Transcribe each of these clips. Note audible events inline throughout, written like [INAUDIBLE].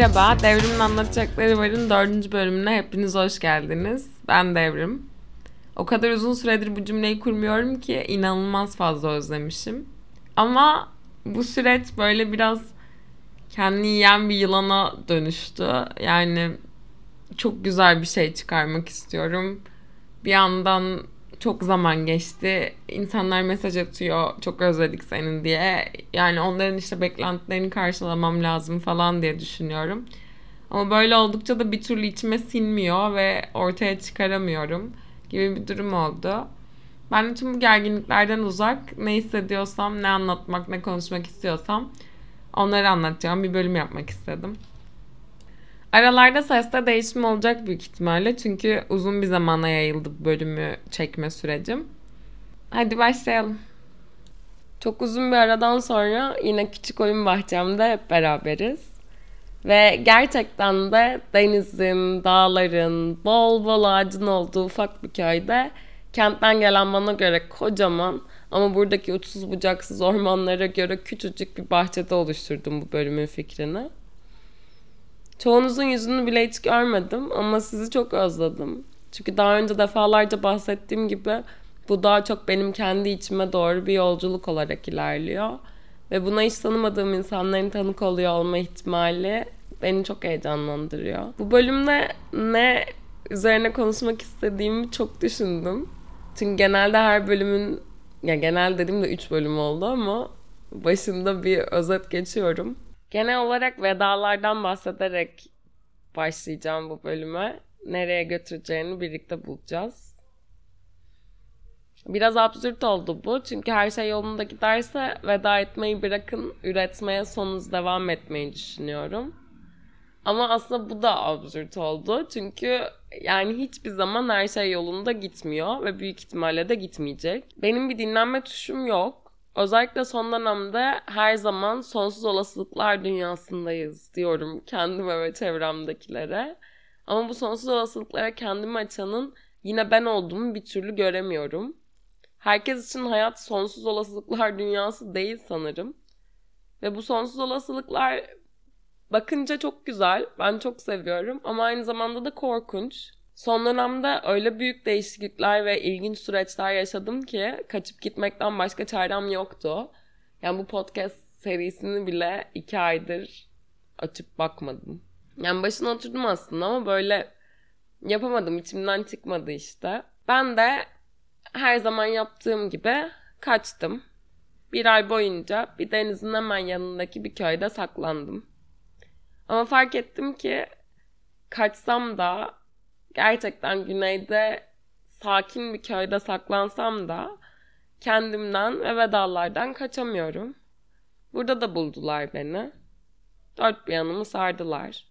Merhaba, Devrim'in Anlatacakları Var'ın dördüncü bölümüne hepiniz hoş geldiniz. Ben Devrim. O kadar uzun süredir bu cümleyi kurmuyorum ki inanılmaz fazla özlemişim. Ama bu süreç böyle biraz kendini yiyen bir yılana dönüştü. Yani çok güzel bir şey çıkarmak istiyorum. Bir yandan çok zaman geçti. İnsanlar mesaj atıyor çok özledik senin diye. Yani onların işte beklentilerini karşılamam lazım falan diye düşünüyorum. Ama böyle oldukça da bir türlü içime sinmiyor ve ortaya çıkaramıyorum gibi bir durum oldu. Ben de tüm bu gerginliklerden uzak ne hissediyorsam, ne anlatmak, ne konuşmak istiyorsam onları anlatacağım bir bölüm yapmak istedim. Aralarda seste değişim olacak büyük ihtimalle çünkü uzun bir zamana yayıldı bölümü çekme sürecim. Hadi başlayalım. Çok uzun bir aradan sonra yine küçük oyun bahçemde hep beraberiz. Ve gerçekten de denizin, dağların, bol bol ağacın olduğu ufak bir köyde kentten gelen bana göre kocaman ama buradaki uçsuz bucaksız ormanlara göre küçücük bir bahçede oluşturdum bu bölümün fikrini. Çoğunuzun yüzünü bile hiç görmedim ama sizi çok özledim. Çünkü daha önce defalarca bahsettiğim gibi bu daha çok benim kendi içime doğru bir yolculuk olarak ilerliyor. Ve buna hiç tanımadığım insanların tanık oluyor olma ihtimali beni çok heyecanlandırıyor. Bu bölümde ne üzerine konuşmak istediğimi çok düşündüm. Çünkü genelde her bölümün, ya genel dediğim de 3 bölüm oldu ama başında bir özet geçiyorum. Genel olarak vedalardan bahsederek başlayacağım bu bölüme. Nereye götüreceğini birlikte bulacağız. Biraz absürt oldu bu. Çünkü her şey yolunda giderse veda etmeyi bırakın, üretmeye sonuz devam etmeyi düşünüyorum. Ama aslında bu da absürt oldu. Çünkü yani hiçbir zaman her şey yolunda gitmiyor ve büyük ihtimalle de gitmeyecek. Benim bir dinlenme tuşum yok. Özellikle son dönemde her zaman sonsuz olasılıklar dünyasındayız diyorum kendime ve çevremdekilere. Ama bu sonsuz olasılıklara kendimi açanın yine ben olduğumu bir türlü göremiyorum. Herkes için hayat sonsuz olasılıklar dünyası değil sanırım. Ve bu sonsuz olasılıklar bakınca çok güzel. Ben çok seviyorum ama aynı zamanda da korkunç. Son dönemde öyle büyük değişiklikler ve ilginç süreçler yaşadım ki kaçıp gitmekten başka çarem yoktu. Yani bu podcast serisini bile iki aydır açıp bakmadım. Yani başına oturdum aslında ama böyle yapamadım. içimden çıkmadı işte. Ben de her zaman yaptığım gibi kaçtım. Bir ay boyunca bir denizin hemen yanındaki bir köyde saklandım. Ama fark ettim ki kaçsam da gerçekten güneyde sakin bir köyde saklansam da kendimden ve vedalardan kaçamıyorum. Burada da buldular beni. Dört bir yanımı sardılar.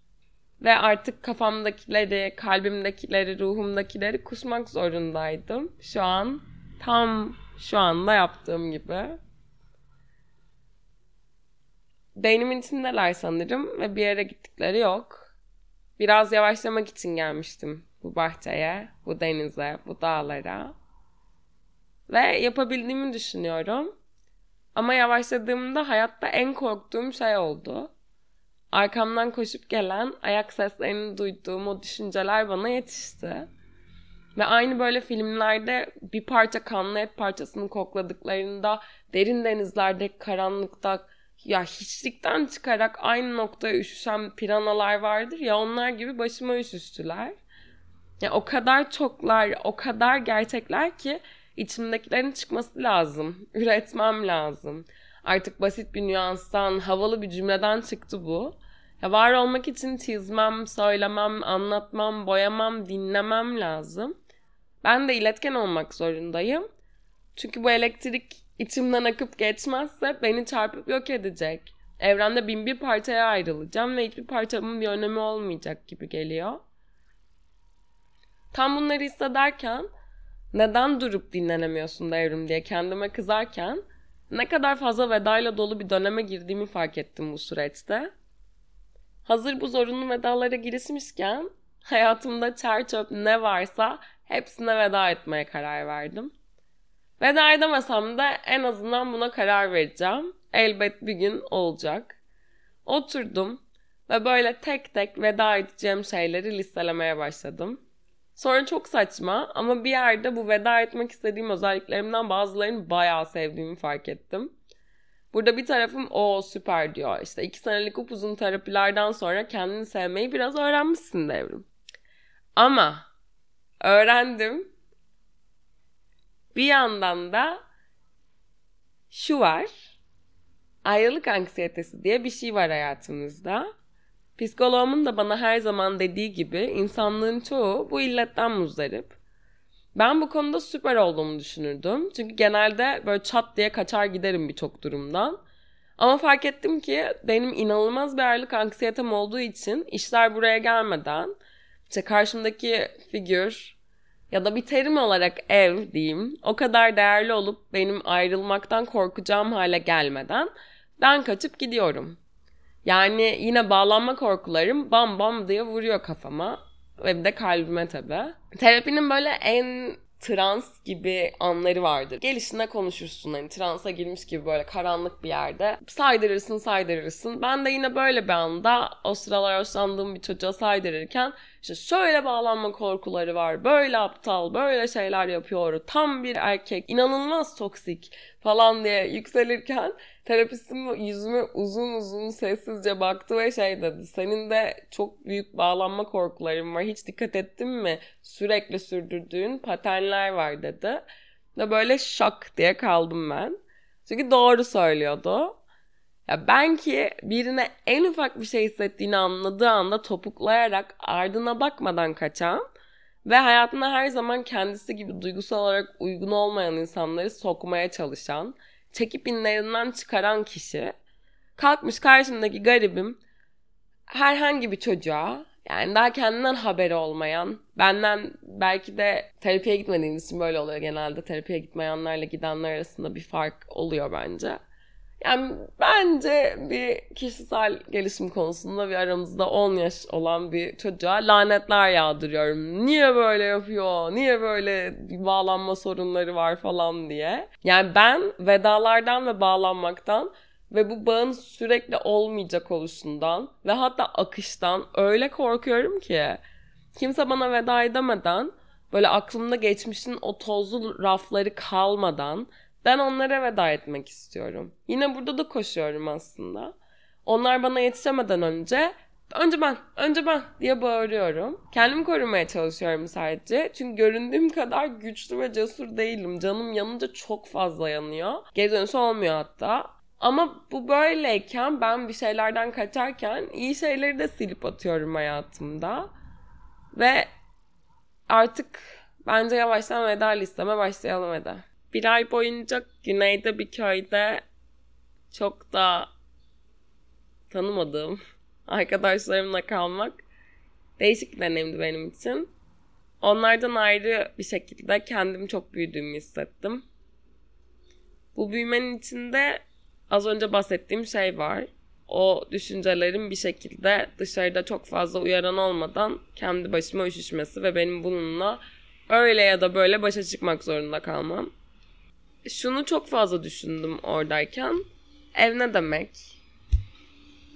Ve artık kafamdakileri, kalbimdekileri, ruhumdakileri kusmak zorundaydım. Şu an tam şu anda yaptığım gibi. Beynimin içindeler sanırım ve bir yere gittikleri yok. Biraz yavaşlamak için gelmiştim bu bahçeye, bu denize, bu dağlara. Ve yapabildiğimi düşünüyorum. Ama yavaşladığımda hayatta en korktuğum şey oldu. Arkamdan koşup gelen ayak seslerini duyduğum o düşünceler bana yetişti. Ve aynı böyle filmlerde bir parça kanlı et parçasını kokladıklarında derin denizlerde karanlıkta ya hiçlikten çıkarak aynı noktaya üşüşen piranalar vardır ya onlar gibi başıma üşüştüler. Ya o kadar çoklar, o kadar gerçekler ki içimdekilerin çıkması lazım. Üretmem lazım. Artık basit bir nüanstan, havalı bir cümleden çıktı bu. Ya var olmak için çizmem, söylemem, anlatmam, boyamam, dinlemem lazım. Ben de iletken olmak zorundayım. Çünkü bu elektrik içimden akıp geçmezse beni çarpıp yok edecek. Evrende bin bir parçaya ayrılacağım ve hiçbir parçamın bir önemi olmayacak gibi geliyor. Tam bunları hissederken neden durup dinlenemiyorsun devrim diye kendime kızarken ne kadar fazla vedayla dolu bir döneme girdiğimi fark ettim bu süreçte. Hazır bu zorunlu vedalara girişmişken hayatımda çer çöp ne varsa hepsine veda etmeye karar verdim. Veda edemesem de en azından buna karar vereceğim. Elbet bir gün olacak. Oturdum. Ve böyle tek tek veda edeceğim şeyleri listelemeye başladım. Sonra çok saçma ama bir yerde bu veda etmek istediğim özelliklerimden bazılarını bayağı sevdiğimi fark ettim. Burada bir tarafım o süper diyor. İşte iki senelik upuzun terapilerden sonra kendini sevmeyi biraz öğrenmişsin devrim. Ama öğrendim. Bir yandan da şu var. Ayrılık anksiyetesi diye bir şey var hayatımızda. Psikoloğumun da bana her zaman dediği gibi insanlığın çoğu bu illetten muzdarip. Ben bu konuda süper olduğumu düşünürdüm. Çünkü genelde böyle çat diye kaçar giderim birçok durumdan. Ama fark ettim ki benim inanılmaz bir ağırlık anksiyetem olduğu için işler buraya gelmeden işte karşımdaki figür ya da bir terim olarak ev diyeyim o kadar değerli olup benim ayrılmaktan korkacağım hale gelmeden ben kaçıp gidiyorum. Yani yine bağlanma korkularım bam bam diye vuruyor kafama ve bir de kalbime tabii. Terapinin böyle en trans gibi anları vardır. Gelişine konuşursun hani transa girmiş gibi böyle karanlık bir yerde. Saydırırsın saydırırsın. Ben de yine böyle bir anda o sıralar hoşlandığım bir çocuğa saydırırken işte şöyle bağlanma korkuları var. Böyle aptal, böyle şeyler yapıyor. Tam bir erkek, inanılmaz toksik falan diye yükselirken terapistim yüzüme uzun uzun sessizce baktı ve şey dedi. Senin de çok büyük bağlanma korkuların var. Hiç dikkat ettin mi? Sürekli sürdürdüğün paternler var dedi. Ve böyle şak diye kaldım ben. Çünkü doğru söylüyordu. Ya ben ki birine en ufak bir şey hissettiğini anladığı anda topuklayarak ardına bakmadan kaçan ve hayatına her zaman kendisi gibi duygusal olarak uygun olmayan insanları sokmaya çalışan, çekip inlerinden çıkaran kişi kalkmış karşımdaki garibim herhangi bir çocuğa yani daha kendinden haberi olmayan, benden belki de terapiye gitmediğimiz için böyle oluyor genelde. Terapiye gitmeyenlerle gidenler arasında bir fark oluyor bence. Yani bence bir kişisel gelişim konusunda bir aramızda 10 yaş olan bir çocuğa lanetler yağdırıyorum. Niye böyle yapıyor? Niye böyle bağlanma sorunları var falan diye. Yani ben vedalardan ve bağlanmaktan ve bu bağın sürekli olmayacak oluşundan ve hatta akıştan öyle korkuyorum ki kimse bana veda edemeden böyle aklımda geçmişin o tozlu rafları kalmadan ben onlara veda etmek istiyorum. Yine burada da koşuyorum aslında. Onlar bana yetişemeden önce önce ben, önce ben diye bağırıyorum. Kendimi korumaya çalışıyorum sadece. Çünkü göründüğüm kadar güçlü ve cesur değilim. Canım yanınca çok fazla yanıyor. Geri dönüş olmuyor hatta. Ama bu böyleyken ben bir şeylerden kaçarken iyi şeyleri de silip atıyorum hayatımda. Ve artık bence yavaştan veda listeme başlayalım hadi bir ay boyunca güneyde bir köyde çok da tanımadığım [LAUGHS] arkadaşlarımla kalmak değişik bir deneyimdi benim için. Onlardan ayrı bir şekilde kendim çok büyüdüğümü hissettim. Bu büyümenin içinde az önce bahsettiğim şey var. O düşüncelerin bir şekilde dışarıda çok fazla uyaran olmadan kendi başıma üşüşmesi ve benim bununla öyle ya da böyle başa çıkmak zorunda kalmam şunu çok fazla düşündüm oradayken. Ev ne demek?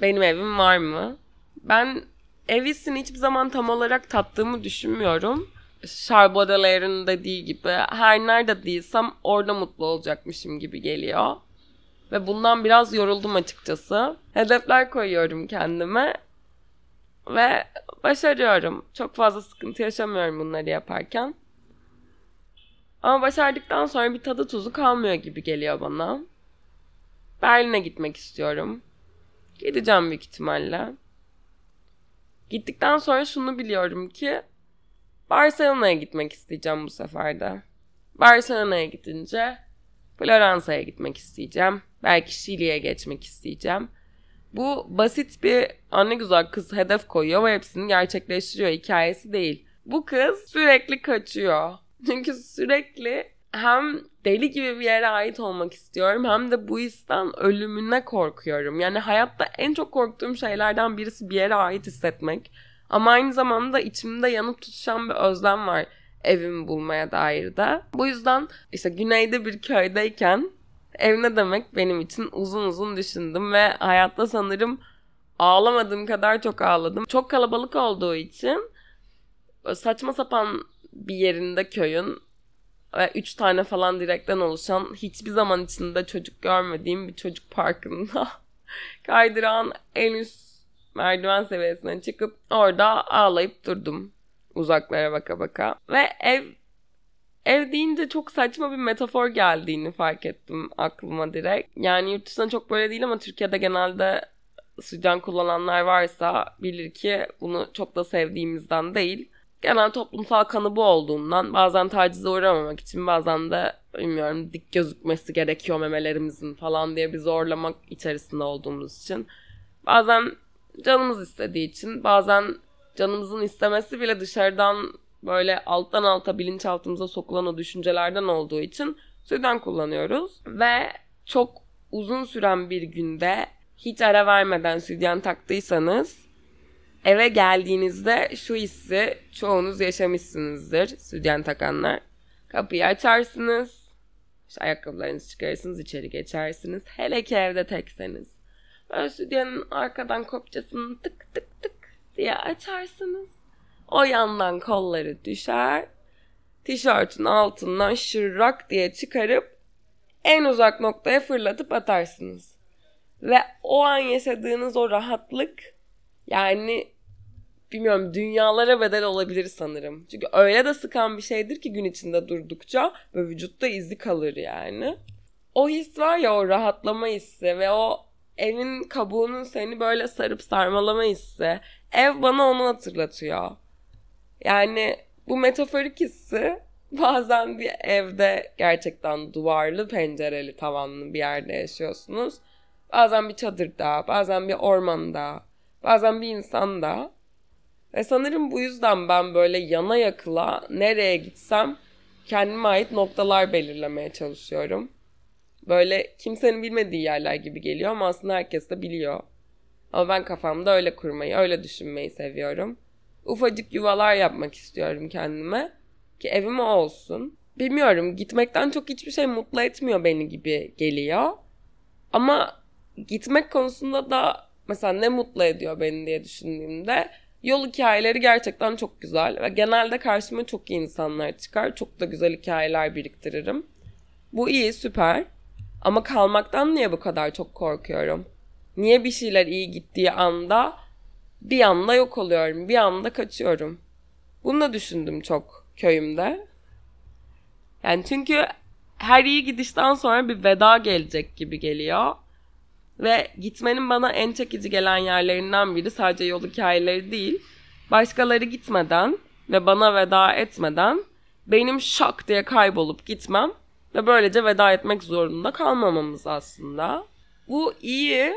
Benim evim var mı? Ben ev hissini hiçbir zaman tam olarak tattığımı düşünmüyorum. Charles Baudelaire'ın dediği gibi her nerede değilsem orada mutlu olacakmışım gibi geliyor. Ve bundan biraz yoruldum açıkçası. Hedefler koyuyorum kendime. Ve başarıyorum. Çok fazla sıkıntı yaşamıyorum bunları yaparken. Ama başardıktan sonra bir tadı tuzu kalmıyor gibi geliyor bana. Berlin'e gitmek istiyorum. Gideceğim büyük ihtimalle. Gittikten sonra şunu biliyorum ki Barcelona'ya gitmek isteyeceğim bu seferde. Barcelona'ya gidince Floransa'ya gitmek isteyeceğim. Belki Şili'ye geçmek isteyeceğim. Bu basit bir anne güzel kız hedef koyuyor ve hepsini gerçekleştiriyor hikayesi değil. Bu kız sürekli kaçıyor. [LAUGHS] Çünkü sürekli hem deli gibi bir yere ait olmak istiyorum hem de bu histen ölümüne korkuyorum. Yani hayatta en çok korktuğum şeylerden birisi bir yere ait hissetmek. Ama aynı zamanda içimde yanıp tutuşan bir özlem var evimi bulmaya dair de. Bu yüzden işte güneyde bir köydeyken ev ne demek benim için uzun uzun düşündüm ve hayatta sanırım ağlamadığım kadar çok ağladım. Çok kalabalık olduğu için saçma sapan bir yerinde köyün ve üç tane falan direkten oluşan hiçbir zaman içinde çocuk görmediğim bir çocuk parkında [LAUGHS] kaydıran en üst merdiven seviyesine çıkıp orada ağlayıp durdum uzaklara baka baka ve ev Ev deyince çok saçma bir metafor geldiğini fark ettim aklıma direkt. Yani yurt dışında çok böyle değil ama Türkiye'de genelde sıcan kullananlar varsa bilir ki bunu çok da sevdiğimizden değil. Genel toplumsal kanı bu olduğundan bazen tacize uğramamak için bazen de bilmiyorum dik gözükmesi gerekiyor memelerimizin falan diye bir zorlamak içerisinde olduğumuz için. Bazen canımız istediği için bazen canımızın istemesi bile dışarıdan böyle alttan alta bilinçaltımıza sokulan o düşüncelerden olduğu için süden kullanıyoruz. Ve çok uzun süren bir günde hiç ara vermeden sütyen taktıysanız eve geldiğinizde şu hissi çoğunuz yaşamışsınızdır sütyen takanlar. Kapıyı açarsınız, işte ayakkabılarınızı çıkarırsınız, içeri geçersiniz. Hele ki evde tekseniz. Böyle sütyenin arkadan kopçasını tık tık tık diye açarsınız. O yandan kolları düşer. Tişörtün altından şırrak diye çıkarıp en uzak noktaya fırlatıp atarsınız. Ve o an yaşadığınız o rahatlık yani bilmiyorum dünyalara bedel olabilir sanırım. Çünkü öyle de sıkan bir şeydir ki gün içinde durdukça ve vücutta izi kalır yani. O his var ya o rahatlama hissi ve o evin kabuğunun seni böyle sarıp sarmalama hissi. Ev bana onu hatırlatıyor. Yani bu metaforik hissi [LAUGHS] bazen bir evde gerçekten duvarlı, pencereli, tavanlı bir yerde yaşıyorsunuz. Bazen bir çadırda, bazen bir ormanda, bazen bir insanda. Ve sanırım bu yüzden ben böyle yana yakıla nereye gitsem kendime ait noktalar belirlemeye çalışıyorum. Böyle kimsenin bilmediği yerler gibi geliyor ama aslında herkes de biliyor. Ama ben kafamda öyle kurmayı, öyle düşünmeyi seviyorum ufacık yuvalar yapmak istiyorum kendime. Ki evim olsun. Bilmiyorum gitmekten çok hiçbir şey mutlu etmiyor beni gibi geliyor. Ama gitmek konusunda da mesela ne mutlu ediyor beni diye düşündüğümde yol hikayeleri gerçekten çok güzel ve genelde karşıma çok iyi insanlar çıkar. Çok da güzel hikayeler biriktiririm. Bu iyi, süper. Ama kalmaktan niye bu kadar çok korkuyorum? Niye bir şeyler iyi gittiği anda bir anda yok oluyorum. Bir anda kaçıyorum. Bunu da düşündüm çok köyümde. Yani çünkü her iyi gidişten sonra bir veda gelecek gibi geliyor. Ve gitmenin bana en çekici gelen yerlerinden biri sadece yol hikayeleri değil. Başkaları gitmeden ve bana veda etmeden benim şak diye kaybolup gitmem ve böylece veda etmek zorunda kalmamamız aslında. Bu iyi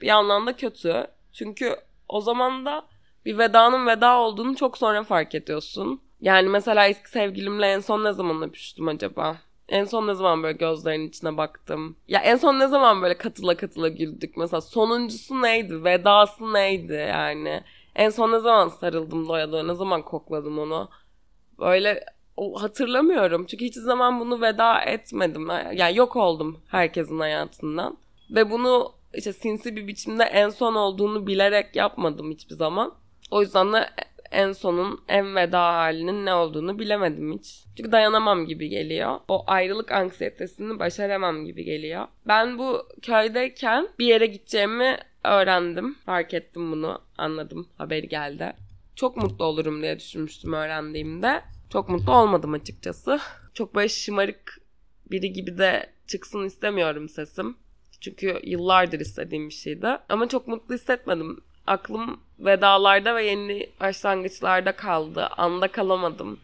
bir yandan da kötü. Çünkü o zaman da bir vedanın veda olduğunu çok sonra fark ediyorsun. Yani mesela eski sevgilimle en son ne zaman öpüştüm acaba? En son ne zaman böyle gözlerinin içine baktım? Ya en son ne zaman böyle katıla katıla güldük? Mesela sonuncusu neydi? Vedası neydi yani? En son ne zaman sarıldım doya? Ne zaman kokladım onu? Böyle o, hatırlamıyorum. Çünkü hiç zaman bunu veda etmedim. Yani yok oldum herkesin hayatından. Ve bunu işte sinsi bir biçimde en son olduğunu bilerek yapmadım hiçbir zaman. O yüzden de en sonun en veda halinin ne olduğunu bilemedim hiç. Çünkü dayanamam gibi geliyor. O ayrılık anksiyetesini başaramam gibi geliyor. Ben bu köydeyken bir yere gideceğimi öğrendim. Fark ettim bunu. Anladım. Haberi geldi. Çok mutlu olurum diye düşünmüştüm öğrendiğimde. Çok mutlu olmadım açıkçası. Çok böyle şımarık biri gibi de çıksın istemiyorum sesim. Çünkü yıllardır istediğim bir şeydi. Ama çok mutlu hissetmedim. Aklım vedalarda ve yeni başlangıçlarda kaldı. Anda kalamadım.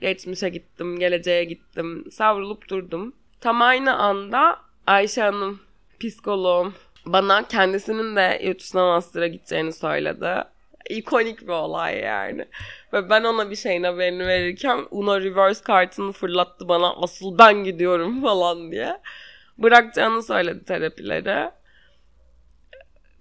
Geçmişe gittim, geleceğe gittim. Savrulup durdum. Tam aynı anda Ayşe Hanım, psikoloğum, bana kendisinin de yurt dışına master'a gideceğini söyledi. İkonik bir olay yani. Ve ben ona bir şeyin haberini verirken Uno reverse kartını fırlattı bana asıl ben gidiyorum [LAUGHS] falan diye bırakacağını söyledi terapileri.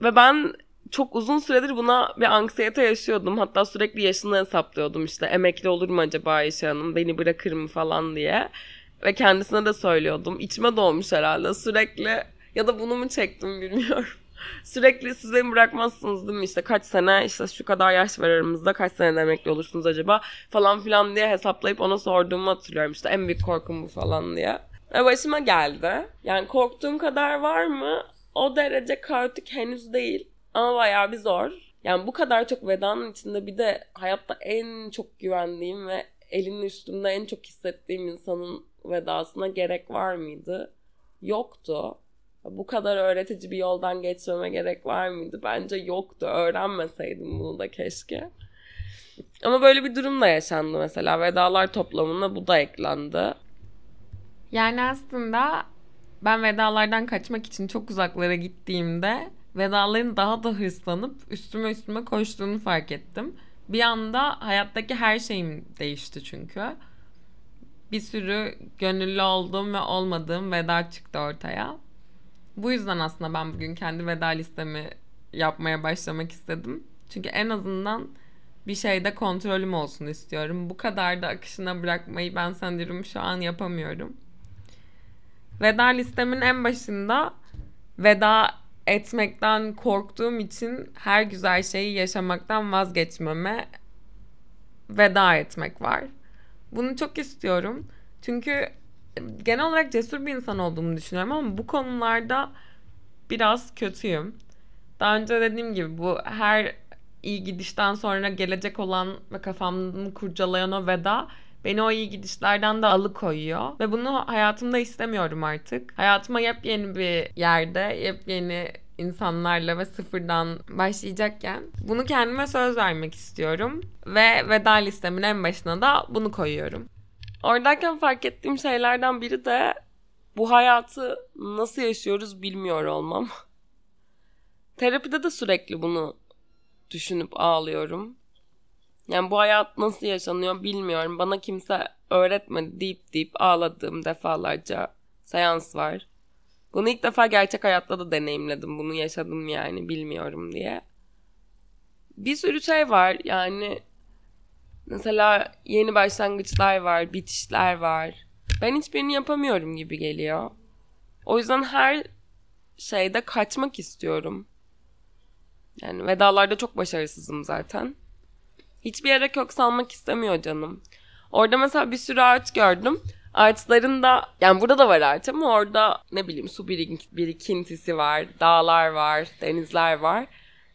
Ve ben çok uzun süredir buna bir anksiyete yaşıyordum. Hatta sürekli yaşını hesaplıyordum işte emekli olur mu acaba Ayşe Hanım beni bırakır mı falan diye. Ve kendisine de söylüyordum. İçime doğmuş herhalde sürekli ya da bunu mu çektim bilmiyorum. [LAUGHS] Sürekli siz beni bırakmazsınız değil mi? İşte kaç sene işte şu kadar yaş var aramızda kaç sene emekli olursunuz acaba falan filan diye hesaplayıp ona sorduğumu hatırlıyorum. İşte en büyük korkum bu falan diye. Ve başıma geldi. Yani korktuğum kadar var mı? O derece kaotik henüz değil. Ama bayağı bir zor. Yani bu kadar çok vedanın içinde bir de hayatta en çok güvendiğim ve elinin üstünde en çok hissettiğim insanın vedasına gerek var mıydı? Yoktu. Bu kadar öğretici bir yoldan geçmeme gerek var mıydı? Bence yoktu. Öğrenmeseydim bunu da keşke. Ama böyle bir durum da yaşandı mesela. Vedalar toplamına bu da eklendi. Yani aslında ben vedalardan kaçmak için çok uzaklara gittiğimde vedaların daha da hırslanıp üstüme üstüme koştuğunu fark ettim. Bir anda hayattaki her şeyim değişti çünkü. Bir sürü gönüllü olduğum ve olmadığım veda çıktı ortaya. Bu yüzden aslında ben bugün kendi veda listemi yapmaya başlamak istedim. Çünkü en azından bir şeyde kontrolüm olsun istiyorum. Bu kadar da akışına bırakmayı ben sanırım şu an yapamıyorum. Veda listemin en başında veda etmekten korktuğum için her güzel şeyi yaşamaktan vazgeçmeme veda etmek var. Bunu çok istiyorum. Çünkü genel olarak cesur bir insan olduğumu düşünüyorum ama bu konularda biraz kötüyüm. Daha önce dediğim gibi bu her iyi gidişten sonra gelecek olan ve kafamı kurcalayan o veda beni o iyi gidişlerden de alıkoyuyor. Ve bunu hayatımda istemiyorum artık. Hayatıma yepyeni bir yerde, yepyeni insanlarla ve sıfırdan başlayacakken bunu kendime söz vermek istiyorum. Ve veda listemin en başına da bunu koyuyorum. Oradayken fark ettiğim şeylerden biri de bu hayatı nasıl yaşıyoruz bilmiyor olmam. Terapide de sürekli bunu düşünüp ağlıyorum. Yani bu hayat nasıl yaşanıyor bilmiyorum. Bana kimse öğretmedi deyip deyip ağladığım defalarca seans var. Bunu ilk defa gerçek hayatta da deneyimledim. Bunu yaşadım yani bilmiyorum diye. Bir sürü şey var yani mesela yeni başlangıçlar var, bitişler var. Ben hiçbirini yapamıyorum gibi geliyor. O yüzden her şeyde kaçmak istiyorum. Yani vedalarda çok başarısızım zaten. Hiçbir yere kök salmak istemiyor canım. Orada mesela bir sürü ağaç gördüm. Ağaçların da yani burada da var ağaç ama orada ne bileyim su birikintisi var, dağlar var, denizler var.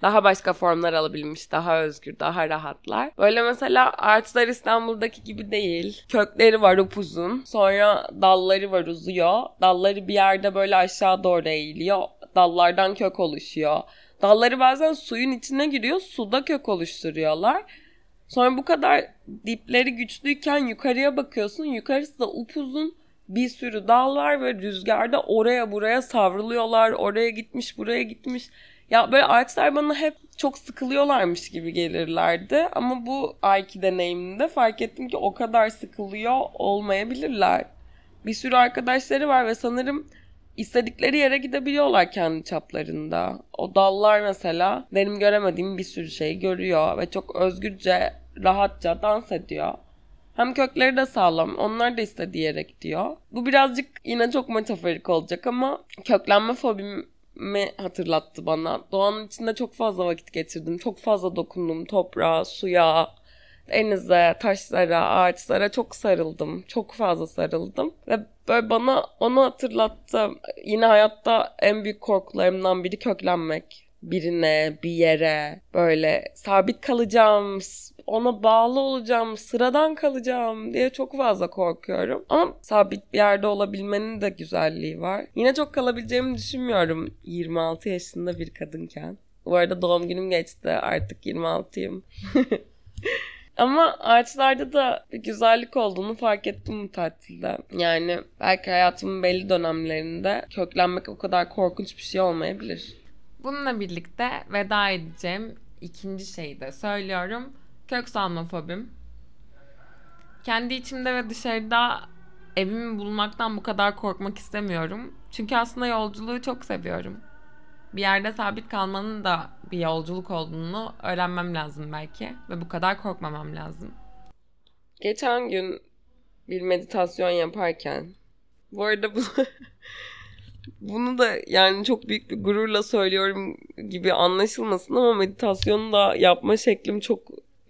Daha başka formlar alabilmiş, daha özgür, daha rahatlar. Böyle mesela ağaçlar İstanbul'daki gibi değil. Kökleri var upuzun. Sonra dalları var uzuyor. Dalları bir yerde böyle aşağı doğru eğiliyor. Dallardan kök oluşuyor. Dalları bazen suyun içine giriyor. Suda kök oluşturuyorlar. Sonra bu kadar dipleri güçlüyken yukarıya bakıyorsun. Yukarısı da upuzun bir sürü dal var ve rüzgarda oraya buraya savruluyorlar. Oraya gitmiş, buraya gitmiş. Ya böyle ağaçlar bana hep çok sıkılıyorlarmış gibi gelirlerdi. Ama bu ayki deneyiminde fark ettim ki o kadar sıkılıyor olmayabilirler. Bir sürü arkadaşları var ve sanırım istedikleri yere gidebiliyorlar kendi çaplarında. O dallar mesela benim göremediğim bir sürü şey görüyor ve çok özgürce, rahatça dans ediyor. Hem kökleri de sağlam. Onlar da istediği yere gidiyor. Bu birazcık yine çok metaforik olacak ama köklenme fobimi hatırlattı bana. Doğanın içinde çok fazla vakit geçirdim. Çok fazla dokundum toprağa, suya, denize, taşlara, ağaçlara çok sarıldım. Çok fazla sarıldım. Ve böyle bana onu hatırlattı. Yine hayatta en büyük korkularımdan biri köklenmek. Birine, bir yere böyle sabit kalacağım, ona bağlı olacağım, sıradan kalacağım diye çok fazla korkuyorum. Ama sabit bir yerde olabilmenin de güzelliği var. Yine çok kalabileceğimi düşünmüyorum 26 yaşında bir kadınken. Bu arada doğum günüm geçti. Artık 26'yım. [LAUGHS] Ama ağaçlarda da bir güzellik olduğunu fark ettim bu tatilde. Yani belki hayatımın belli dönemlerinde köklenmek o kadar korkunç bir şey olmayabilir. Bununla birlikte veda edeceğim ikinci şeyi de söylüyorum. Kök salma fobim. Kendi içimde ve dışarıda evimi bulmaktan bu kadar korkmak istemiyorum. Çünkü aslında yolculuğu çok seviyorum. Bir yerde sabit kalmanın da bir yolculuk olduğunu öğrenmem lazım belki ve bu kadar korkmamam lazım. Geçen gün bir meditasyon yaparken bu arada bu [LAUGHS] Bunu da yani çok büyük bir gururla söylüyorum gibi anlaşılmasın ama meditasyonu da yapma şeklim çok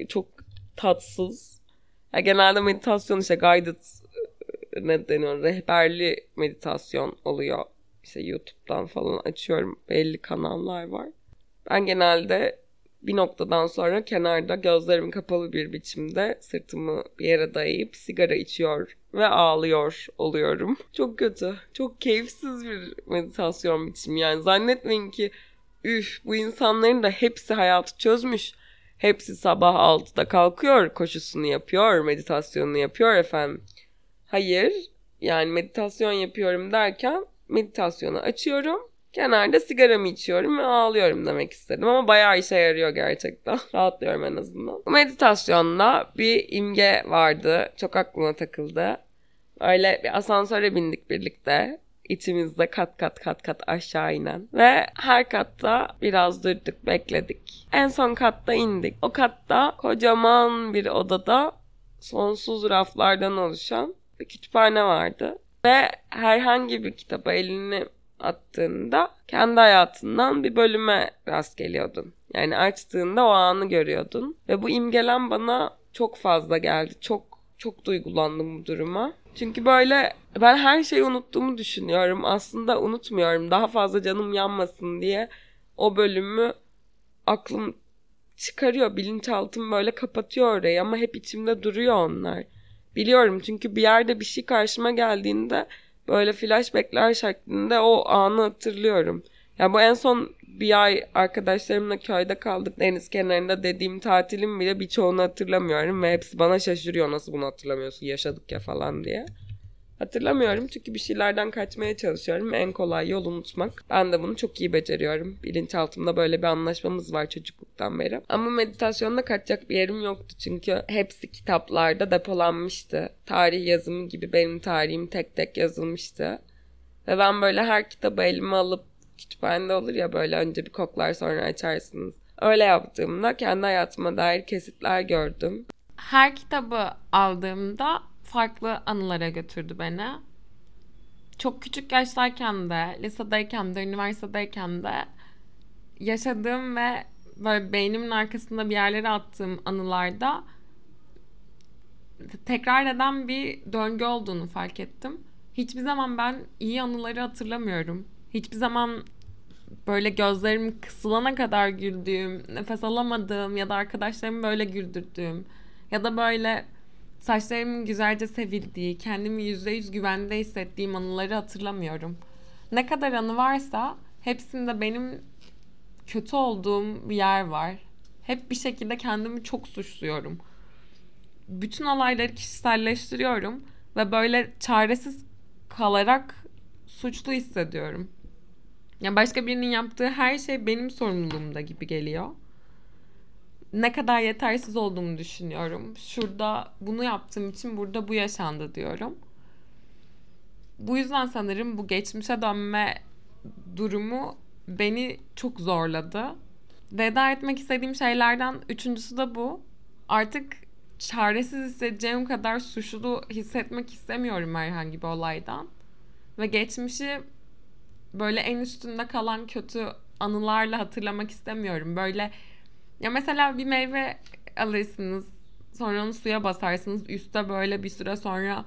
çok tatsız. Ya genelde meditasyon işte guided ne deniyor rehberli meditasyon oluyor. İşte YouTube'dan falan açıyorum. Belli kanallar var. Ben genelde bir noktadan sonra kenarda gözlerim kapalı bir biçimde sırtımı bir yere dayayıp sigara içiyor ve ağlıyor oluyorum. [LAUGHS] Çok kötü. Çok keyifsiz bir meditasyon biçimi. Yani zannetmeyin ki üf bu insanların da hepsi hayatı çözmüş. Hepsi sabah 6'da kalkıyor, koşusunu yapıyor, meditasyonunu yapıyor efendim. Hayır. Yani meditasyon yapıyorum derken meditasyonu açıyorum. Kenarda sigaramı içiyorum ve ağlıyorum demek istedim ama bayağı işe yarıyor gerçekten. [LAUGHS] Rahatlıyorum en azından. Meditasyonda bir imge vardı. Çok aklıma takıldı. Öyle bir asansöre bindik birlikte. İçimizde kat kat kat kat aşağı inen. Ve her katta biraz durduk, bekledik. En son katta indik. O katta kocaman bir odada sonsuz raflardan oluşan bir kütüphane vardı. Ve herhangi bir kitaba elini attığında kendi hayatından bir bölüme rast geliyordun. Yani açtığında o anı görüyordun. Ve bu imgelen bana çok fazla geldi. Çok çok duygulandım bu duruma. Çünkü böyle ben her şeyi unuttuğumu düşünüyorum. Aslında unutmuyorum. Daha fazla canım yanmasın diye o bölümü aklım çıkarıyor. Bilinçaltım böyle kapatıyor orayı ama hep içimde duruyor onlar. Biliyorum çünkü bir yerde bir şey karşıma geldiğinde böyle flashbackler şeklinde o anı hatırlıyorum. Ya yani bu en son bir ay arkadaşlarımla köyde kaldık deniz kenarında dediğim tatilim bile birçoğunu hatırlamıyorum ve hepsi bana şaşırıyor nasıl bunu hatırlamıyorsun yaşadık ya falan diye. Hatırlamıyorum çünkü bir şeylerden kaçmaya çalışıyorum. En kolay yol unutmak. Ben de bunu çok iyi beceriyorum. Bilinçaltımda böyle bir anlaşmamız var çocukluktan beri. Ama meditasyonda kaçacak bir yerim yoktu çünkü hepsi kitaplarda depolanmıştı. Tarih yazımı gibi benim tarihim tek tek yazılmıştı. Ve ben böyle her kitabı elime alıp kütüphanede olur ya böyle önce bir koklar sonra açarsınız. Öyle yaptığımda kendi hayatıma dair kesitler gördüm. Her kitabı aldığımda farklı anılara götürdü beni. Çok küçük yaştayken de, lisedeyken de, üniversitedeyken de yaşadığım ve böyle beynimin arkasında bir yerlere attığım anılarda tekrar eden bir döngü olduğunu fark ettim. Hiçbir zaman ben iyi anıları hatırlamıyorum. Hiçbir zaman böyle gözlerim kısılana kadar güldüğüm, nefes alamadığım ya da arkadaşlarımı böyle güldürdüğüm ya da böyle saçlarımın güzelce sevildiği, kendimi yüzde yüz güvende hissettiğim anıları hatırlamıyorum. Ne kadar anı varsa hepsinde benim kötü olduğum bir yer var. Hep bir şekilde kendimi çok suçluyorum. Bütün olayları kişiselleştiriyorum ve böyle çaresiz kalarak suçlu hissediyorum. Ya başka birinin yaptığı her şey benim sorumluluğumda gibi geliyor ne kadar yetersiz olduğumu düşünüyorum. Şurada bunu yaptığım için burada bu yaşandı diyorum. Bu yüzden sanırım bu geçmişe dönme durumu beni çok zorladı. Veda etmek istediğim şeylerden üçüncüsü de bu. Artık çaresiz hissedeceğim kadar suçlu hissetmek istemiyorum herhangi bir olaydan. Ve geçmişi böyle en üstünde kalan kötü anılarla hatırlamak istemiyorum. Böyle ya mesela bir meyve alırsınız. Sonra onu suya basarsınız. Üstte böyle bir süre sonra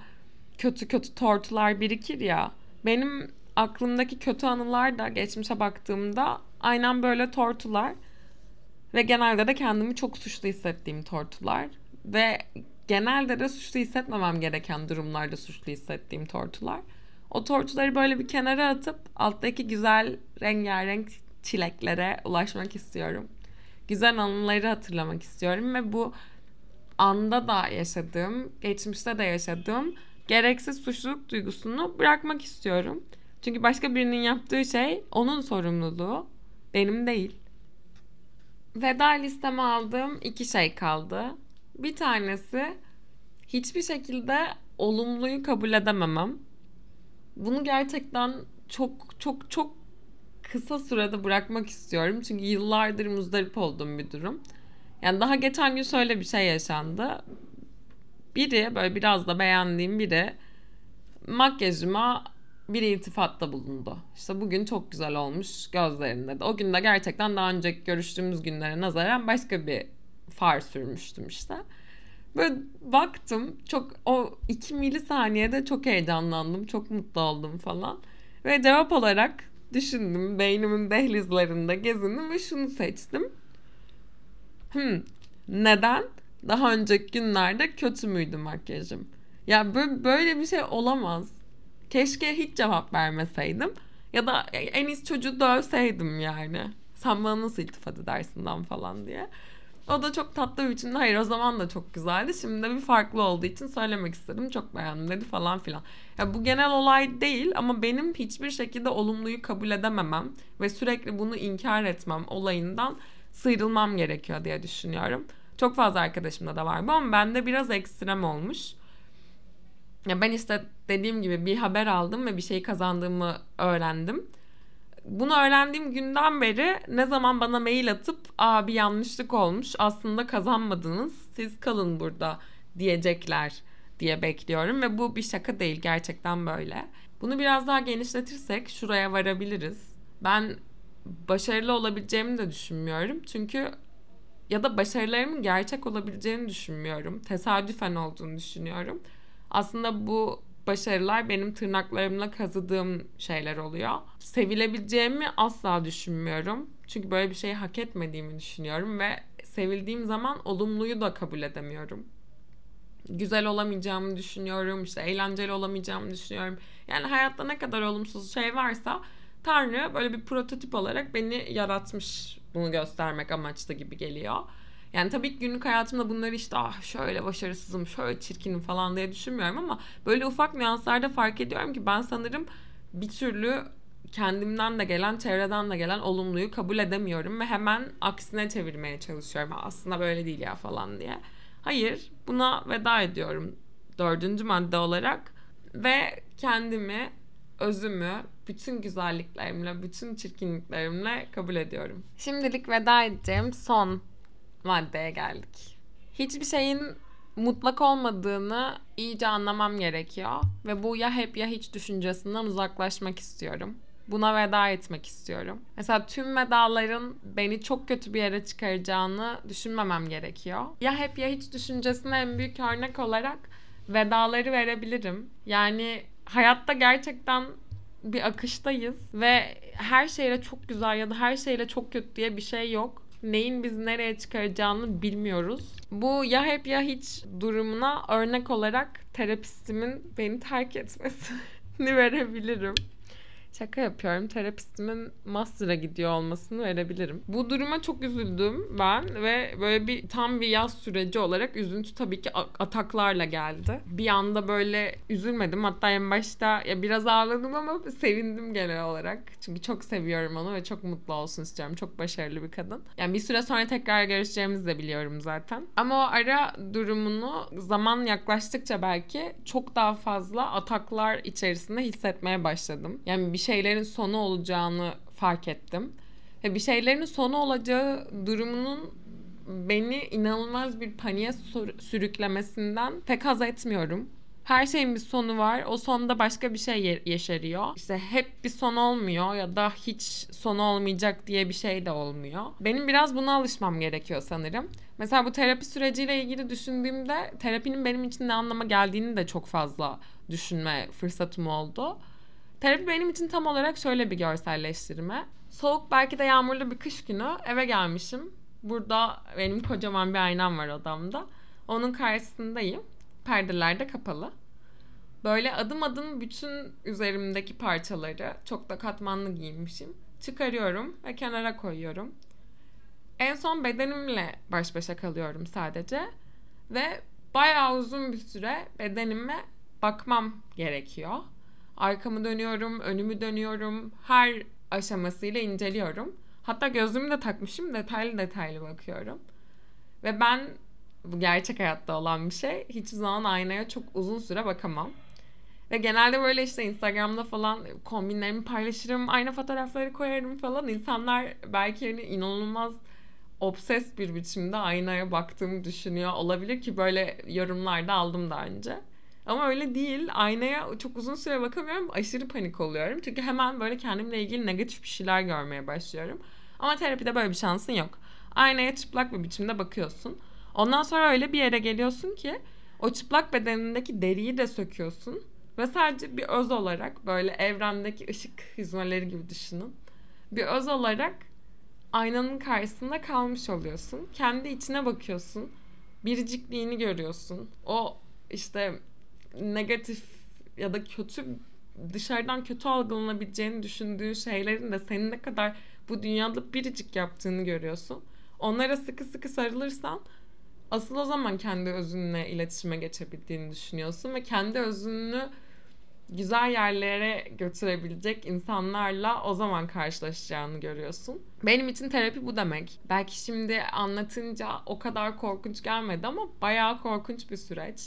kötü kötü tortular birikir ya. Benim aklımdaki kötü anılar da geçmişe baktığımda aynen böyle tortular. Ve genelde de kendimi çok suçlu hissettiğim tortular. Ve genelde de suçlu hissetmemem gereken durumlarda suçlu hissettiğim tortular. O tortuları böyle bir kenara atıp alttaki güzel rengarenk çileklere ulaşmak istiyorum güzel anıları hatırlamak istiyorum ve bu anda da yaşadığım, geçmişte de yaşadığım gereksiz suçluluk duygusunu bırakmak istiyorum. Çünkü başka birinin yaptığı şey onun sorumluluğu, benim değil. Veda listeme aldığım iki şey kaldı. Bir tanesi hiçbir şekilde olumluyu kabul edememem. Bunu gerçekten çok çok çok kısa sürede bırakmak istiyorum. Çünkü yıllardır muzdarip olduğum bir durum. Yani daha geçen gün şöyle bir şey yaşandı. Biri böyle biraz da beğendiğim biri makyajıma bir iltifatta bulundu. İşte bugün çok güzel olmuş gözlerinde de. O gün de gerçekten daha önce görüştüğümüz günlere nazaran başka bir far sürmüştüm işte. Böyle baktım çok o iki milisaniyede çok heyecanlandım. Çok mutlu oldum falan. Ve cevap olarak düşündüm. Beynimin dehlizlerinde gezindim ve şunu seçtim. Hmm, neden? Daha önceki günlerde kötü müydü makyajım? Ya böyle bir şey olamaz. Keşke hiç cevap vermeseydim. Ya da en iyisi çocuğu dövseydim yani. Sen bana nasıl iltifat edersin falan diye. O da çok tatlı bir biçimde hayır o zaman da çok güzeldi. Şimdi de bir farklı olduğu için söylemek istedim. Çok beğendim dedi falan filan. Ya bu genel olay değil ama benim hiçbir şekilde olumluyu kabul edememem ve sürekli bunu inkar etmem olayından sıyrılmam gerekiyor diye düşünüyorum. Çok fazla arkadaşımda da var bu ama bende biraz ekstrem olmuş. Ya ben işte dediğim gibi bir haber aldım ve bir şey kazandığımı öğrendim. Bunu öğrendiğim günden beri ne zaman bana mail atıp aa bir yanlışlık olmuş aslında kazanmadınız siz kalın burada diyecekler diye bekliyorum ve bu bir şaka değil gerçekten böyle. Bunu biraz daha genişletirsek şuraya varabiliriz. Ben başarılı olabileceğimi de düşünmüyorum. Çünkü ya da başarılarımın gerçek olabileceğini düşünmüyorum. Tesadüfen olduğunu düşünüyorum. Aslında bu başarılar benim tırnaklarımla kazıdığım şeyler oluyor. Sevilebileceğimi asla düşünmüyorum. Çünkü böyle bir şeyi hak etmediğimi düşünüyorum ve sevildiğim zaman olumluyu da kabul edemiyorum. Güzel olamayacağımı düşünüyorum, işte eğlenceli olamayacağımı düşünüyorum. Yani hayatta ne kadar olumsuz şey varsa Tanrı böyle bir prototip olarak beni yaratmış bunu göstermek amaçlı gibi geliyor. Yani tabii ki günlük hayatımda bunları işte ah şöyle başarısızım, şöyle çirkinim falan diye düşünmüyorum ama böyle ufak nüanslarda fark ediyorum ki ben sanırım bir türlü kendimden de gelen, çevreden de gelen olumluyu kabul edemiyorum ve hemen aksine çevirmeye çalışıyorum. Aslında böyle değil ya falan diye. Hayır, buna veda ediyorum dördüncü madde olarak ve kendimi, özümü, bütün güzelliklerimle, bütün çirkinliklerimle kabul ediyorum. Şimdilik veda edeceğim son maddeye geldik. Hiçbir şeyin mutlak olmadığını iyice anlamam gerekiyor ve bu ya hep ya hiç düşüncesinden uzaklaşmak istiyorum. Buna veda etmek istiyorum. Mesela tüm vedaların beni çok kötü bir yere çıkaracağını düşünmemem gerekiyor. Ya hep ya hiç düşüncesine en büyük örnek olarak vedaları verebilirim. Yani hayatta gerçekten bir akıştayız ve her şeyle çok güzel ya da her şeyle çok kötü diye bir şey yok neyin bizi nereye çıkaracağını bilmiyoruz. Bu ya hep ya hiç durumuna örnek olarak terapistimin beni terk etmesini [LAUGHS] verebilirim. Şaka yapıyorum. Terapistimin master'a gidiyor olmasını verebilirim. Bu duruma çok üzüldüm ben ve böyle bir tam bir yaz süreci olarak üzüntü tabii ki ataklarla geldi. Bir anda böyle üzülmedim. Hatta en başta ya biraz ağladım ama sevindim genel olarak. Çünkü çok seviyorum onu ve çok mutlu olsun istiyorum. Çok başarılı bir kadın. Yani bir süre sonra tekrar görüşeceğimizi de biliyorum zaten. Ama o ara durumunu zaman yaklaştıkça belki çok daha fazla ataklar içerisinde hissetmeye başladım. Yani bir şeylerin sonu olacağını fark ettim. Ve bir şeylerin sonu olacağı durumunun beni inanılmaz bir paniğe sürüklemesinden pek haz etmiyorum. Her şeyin bir sonu var. O sonda başka bir şey yeşeriyor. İşte hep bir son olmuyor ya da hiç son olmayacak diye bir şey de olmuyor. Benim biraz buna alışmam gerekiyor sanırım. Mesela bu terapi süreciyle ilgili düşündüğümde terapinin benim için ne anlama geldiğini de çok fazla düşünme fırsatım oldu. Terapi benim için tam olarak şöyle bir görselleştirme. Soğuk belki de yağmurlu bir kış günü eve gelmişim. Burada benim kocaman bir aynam var odamda. Onun karşısındayım. Perdeler de kapalı. Böyle adım adım bütün üzerimdeki parçaları çok da katmanlı giyinmişim. Çıkarıyorum ve kenara koyuyorum. En son bedenimle baş başa kalıyorum sadece. Ve bayağı uzun bir süre bedenime bakmam gerekiyor. Arkamı dönüyorum, önümü dönüyorum. Her aşamasıyla inceliyorum. Hatta gözlüğümü de takmışım. Detaylı detaylı bakıyorum. Ve ben bu gerçek hayatta olan bir şey. Hiçbir zaman aynaya çok uzun süre bakamam. Ve genelde böyle işte Instagram'da falan kombinlerimi paylaşırım. Ayna fotoğrafları koyarım falan. İnsanlar belki hani inanılmaz obses bir biçimde aynaya baktığımı düşünüyor olabilir ki böyle yorumlarda aldım daha önce. Ama öyle değil. Aynaya çok uzun süre bakamıyorum. Aşırı panik oluyorum. Çünkü hemen böyle kendimle ilgili negatif bir şeyler görmeye başlıyorum. Ama terapide böyle bir şansın yok. Aynaya çıplak bir biçimde bakıyorsun. Ondan sonra öyle bir yere geliyorsun ki o çıplak bedenindeki deriyi de söküyorsun. Ve sadece bir öz olarak böyle evrendeki ışık hizmeleri gibi düşünün. Bir öz olarak aynanın karşısında kalmış oluyorsun. Kendi içine bakıyorsun. Biricikliğini görüyorsun. O işte negatif ya da kötü dışarıdan kötü algılanabileceğini düşündüğün şeylerin de senin ne kadar bu dünyada biricik yaptığını görüyorsun. Onlara sıkı sıkı sarılırsan asıl o zaman kendi özünle iletişime geçebildiğini düşünüyorsun ve kendi özünü güzel yerlere götürebilecek insanlarla o zaman karşılaşacağını görüyorsun. Benim için terapi bu demek. Belki şimdi anlatınca o kadar korkunç gelmedi ama bayağı korkunç bir süreç.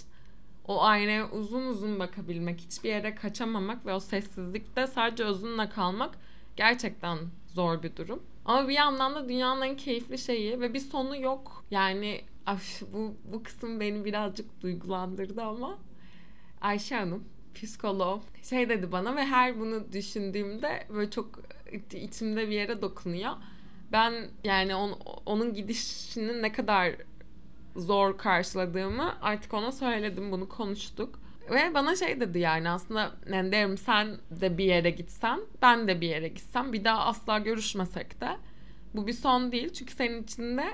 O aynaya uzun uzun bakabilmek, hiçbir yere kaçamamak ve o sessizlikte sadece özünle kalmak gerçekten zor bir durum. Ama bir yandan da dünyanın en keyifli şeyi ve bir sonu yok. Yani af, bu, bu kısım beni birazcık duygulandırdı ama Ayşe Hanım psikolog şey dedi bana ve her bunu düşündüğümde böyle çok içimde bir yere dokunuyor. Ben yani on, onun gidişinin ne kadar zor karşıladığımı artık ona söyledim bunu konuştuk. Ve bana şey dedi yani aslında ne derim sen de bir yere gitsen ben de bir yere gitsem bir daha asla görüşmesek de bu bir son değil. Çünkü senin içinde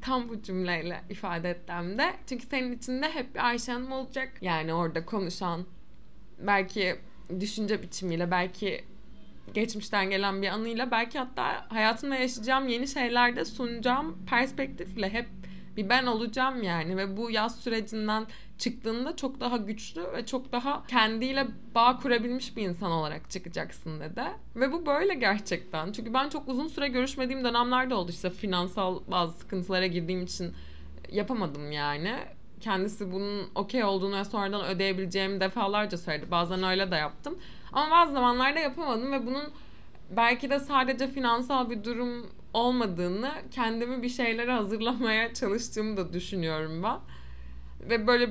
tam bu cümleyle ifade ettim de. Çünkü senin içinde hep bir Ayşe Hanım olacak. Yani orada konuşan belki düşünce biçimiyle belki geçmişten gelen bir anıyla belki hatta hayatımda yaşayacağım yeni şeylerde sunacağım perspektifle hep bir ben olacağım yani ve bu yaz sürecinden çıktığında çok daha güçlü ve çok daha kendiyle bağ kurabilmiş bir insan olarak çıkacaksın dedi. Ve bu böyle gerçekten. Çünkü ben çok uzun süre görüşmediğim dönemlerde oldu işte finansal bazı sıkıntılara girdiğim için yapamadım yani. Kendisi bunun okey olduğunu ve sonradan ödeyebileceğimi defalarca söyledi. Bazen öyle de yaptım. Ama bazı zamanlarda yapamadım ve bunun belki de sadece finansal bir durum olmadığını kendimi bir şeylere hazırlamaya çalıştığımı da düşünüyorum ben. Ve böyle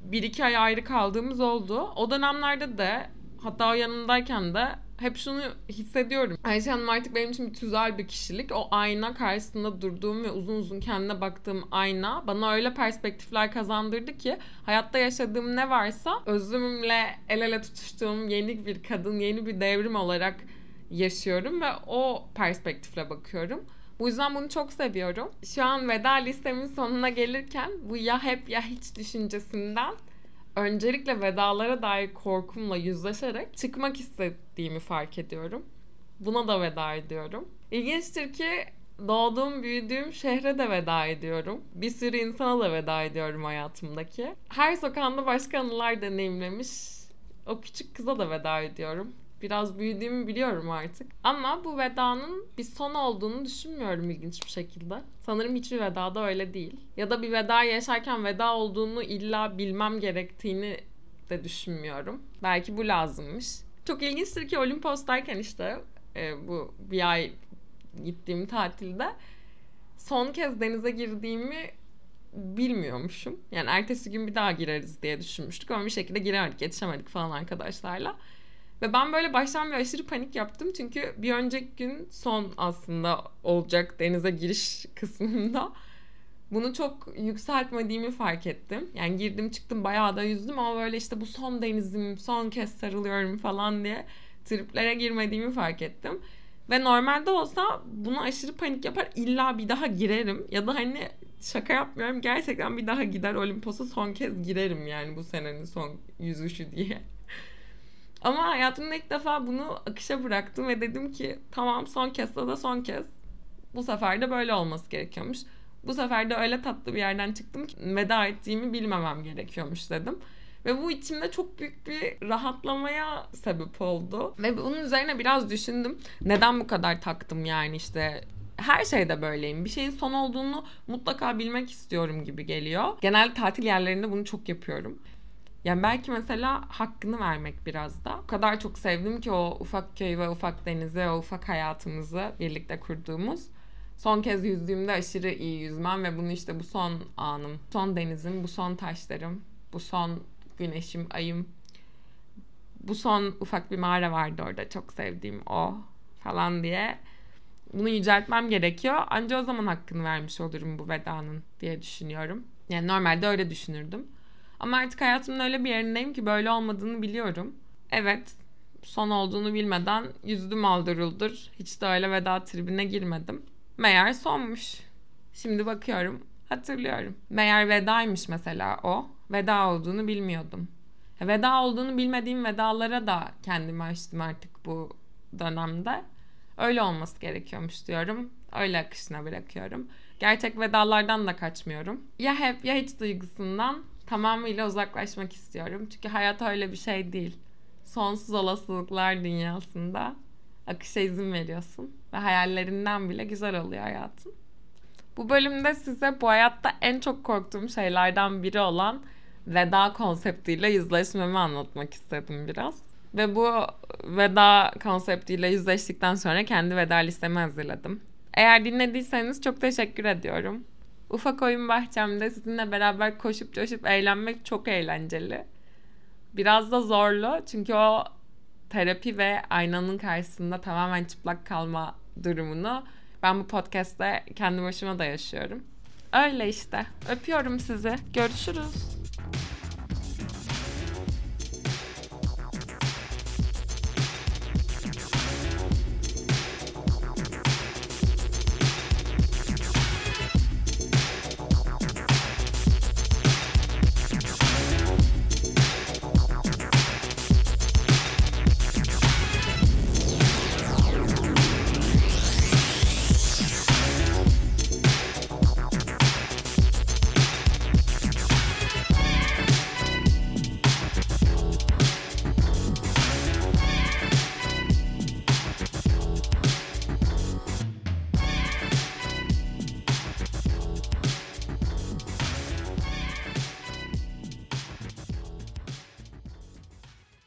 bir iki ay ayrı kaldığımız oldu. O dönemlerde de hatta o yanındayken de hep şunu hissediyorum. Ayşe Hanım artık benim için bir tüzel bir kişilik. O ayna karşısında durduğum ve uzun uzun kendine baktığım ayna bana öyle perspektifler kazandırdı ki hayatta yaşadığım ne varsa özümle el ele tutuştuğum yeni bir kadın, yeni bir devrim olarak yaşıyorum ve o perspektifle bakıyorum. Bu yüzden bunu çok seviyorum. Şu an veda listemin sonuna gelirken bu ya hep ya hiç düşüncesinden öncelikle vedalara dair korkumla yüzleşerek çıkmak istediğimi fark ediyorum. Buna da veda ediyorum. İlginçtir ki doğduğum, büyüdüğüm şehre de veda ediyorum. Bir sürü insana da veda ediyorum hayatımdaki. Her sokağında başka anılar deneyimlemiş. O küçük kıza da veda ediyorum biraz büyüdüğümü biliyorum artık. Ama bu vedanın bir son olduğunu düşünmüyorum ilginç bir şekilde. Sanırım hiçbir vedada öyle değil. Ya da bir veda yaşarken veda olduğunu illa bilmem gerektiğini de düşünmüyorum. Belki bu lazımmış. Çok ilginçtir ki Olimpos'tayken işte e, bu bir ay gittiğim tatilde son kez denize girdiğimi bilmiyormuşum. Yani ertesi gün bir daha gireriz diye düşünmüştük ama bir şekilde giremedik, yetişemedik falan arkadaşlarla. Ve ben böyle baştan bir aşırı panik yaptım. Çünkü bir önceki gün son aslında olacak denize giriş [LAUGHS] kısmında. Bunu çok yükseltmediğimi fark ettim. Yani girdim çıktım bayağı da yüzdüm ama böyle işte bu son denizim, son kez sarılıyorum falan diye triplere girmediğimi fark ettim. Ve normalde olsa buna aşırı panik yapar illa bir daha girerim. Ya da hani şaka yapmıyorum gerçekten bir daha gider Olimpos'a son kez girerim yani bu senenin son yüzüşü diye. Ama hayatımda ilk defa bunu akışa bıraktım ve dedim ki tamam son kez da son kez. Bu sefer de böyle olması gerekiyormuş. Bu sefer de öyle tatlı bir yerden çıktım ki veda ettiğimi bilmemem gerekiyormuş dedim. Ve bu içimde çok büyük bir rahatlamaya sebep oldu. Ve bunun üzerine biraz düşündüm. Neden bu kadar taktım yani işte her şeyde böyleyim. Bir şeyin son olduğunu mutlaka bilmek istiyorum gibi geliyor. Genel tatil yerlerinde bunu çok yapıyorum. Yani belki mesela hakkını vermek biraz da. O kadar çok sevdim ki o ufak köy ve ufak denizi, o ufak hayatımızı birlikte kurduğumuz. Son kez yüzdüğümde aşırı iyi yüzmem ve bunu işte bu son anım, son denizim, bu son taşlarım, bu son güneşim, ayım. Bu son ufak bir mağara vardı orada çok sevdiğim o falan diye. Bunu yüceltmem gerekiyor. Ancak o zaman hakkını vermiş olurum bu vedanın diye düşünüyorum. Yani normalde öyle düşünürdüm. Ama artık hayatımın öyle bir yerindeyim ki böyle olmadığını biliyorum. Evet son olduğunu bilmeden yüzdüm aldırıldır. Hiç de öyle veda tribine girmedim. Meğer sonmuş. Şimdi bakıyorum hatırlıyorum. Meğer vedaymış mesela o. Veda olduğunu bilmiyordum. Veda olduğunu bilmediğim vedalara da kendimi açtım artık bu dönemde. Öyle olması gerekiyormuş diyorum. Öyle akışına bırakıyorum. Gerçek vedalardan da kaçmıyorum. Ya hep ya hiç duygusundan tamamıyla uzaklaşmak istiyorum. Çünkü hayat öyle bir şey değil. Sonsuz olasılıklar dünyasında akışa izin veriyorsun. Ve hayallerinden bile güzel oluyor hayatın. Bu bölümde size bu hayatta en çok korktuğum şeylerden biri olan veda konseptiyle yüzleşmemi anlatmak istedim biraz. Ve bu veda konseptiyle yüzleştikten sonra kendi veda listemi hazırladım. Eğer dinlediyseniz çok teşekkür ediyorum. Ufak oyun bahçemde sizinle beraber koşup coşup eğlenmek çok eğlenceli. Biraz da zorlu çünkü o terapi ve aynanın karşısında tamamen çıplak kalma durumunu ben bu podcast'te kendi başıma da yaşıyorum. Öyle işte. Öpüyorum sizi. Görüşürüz.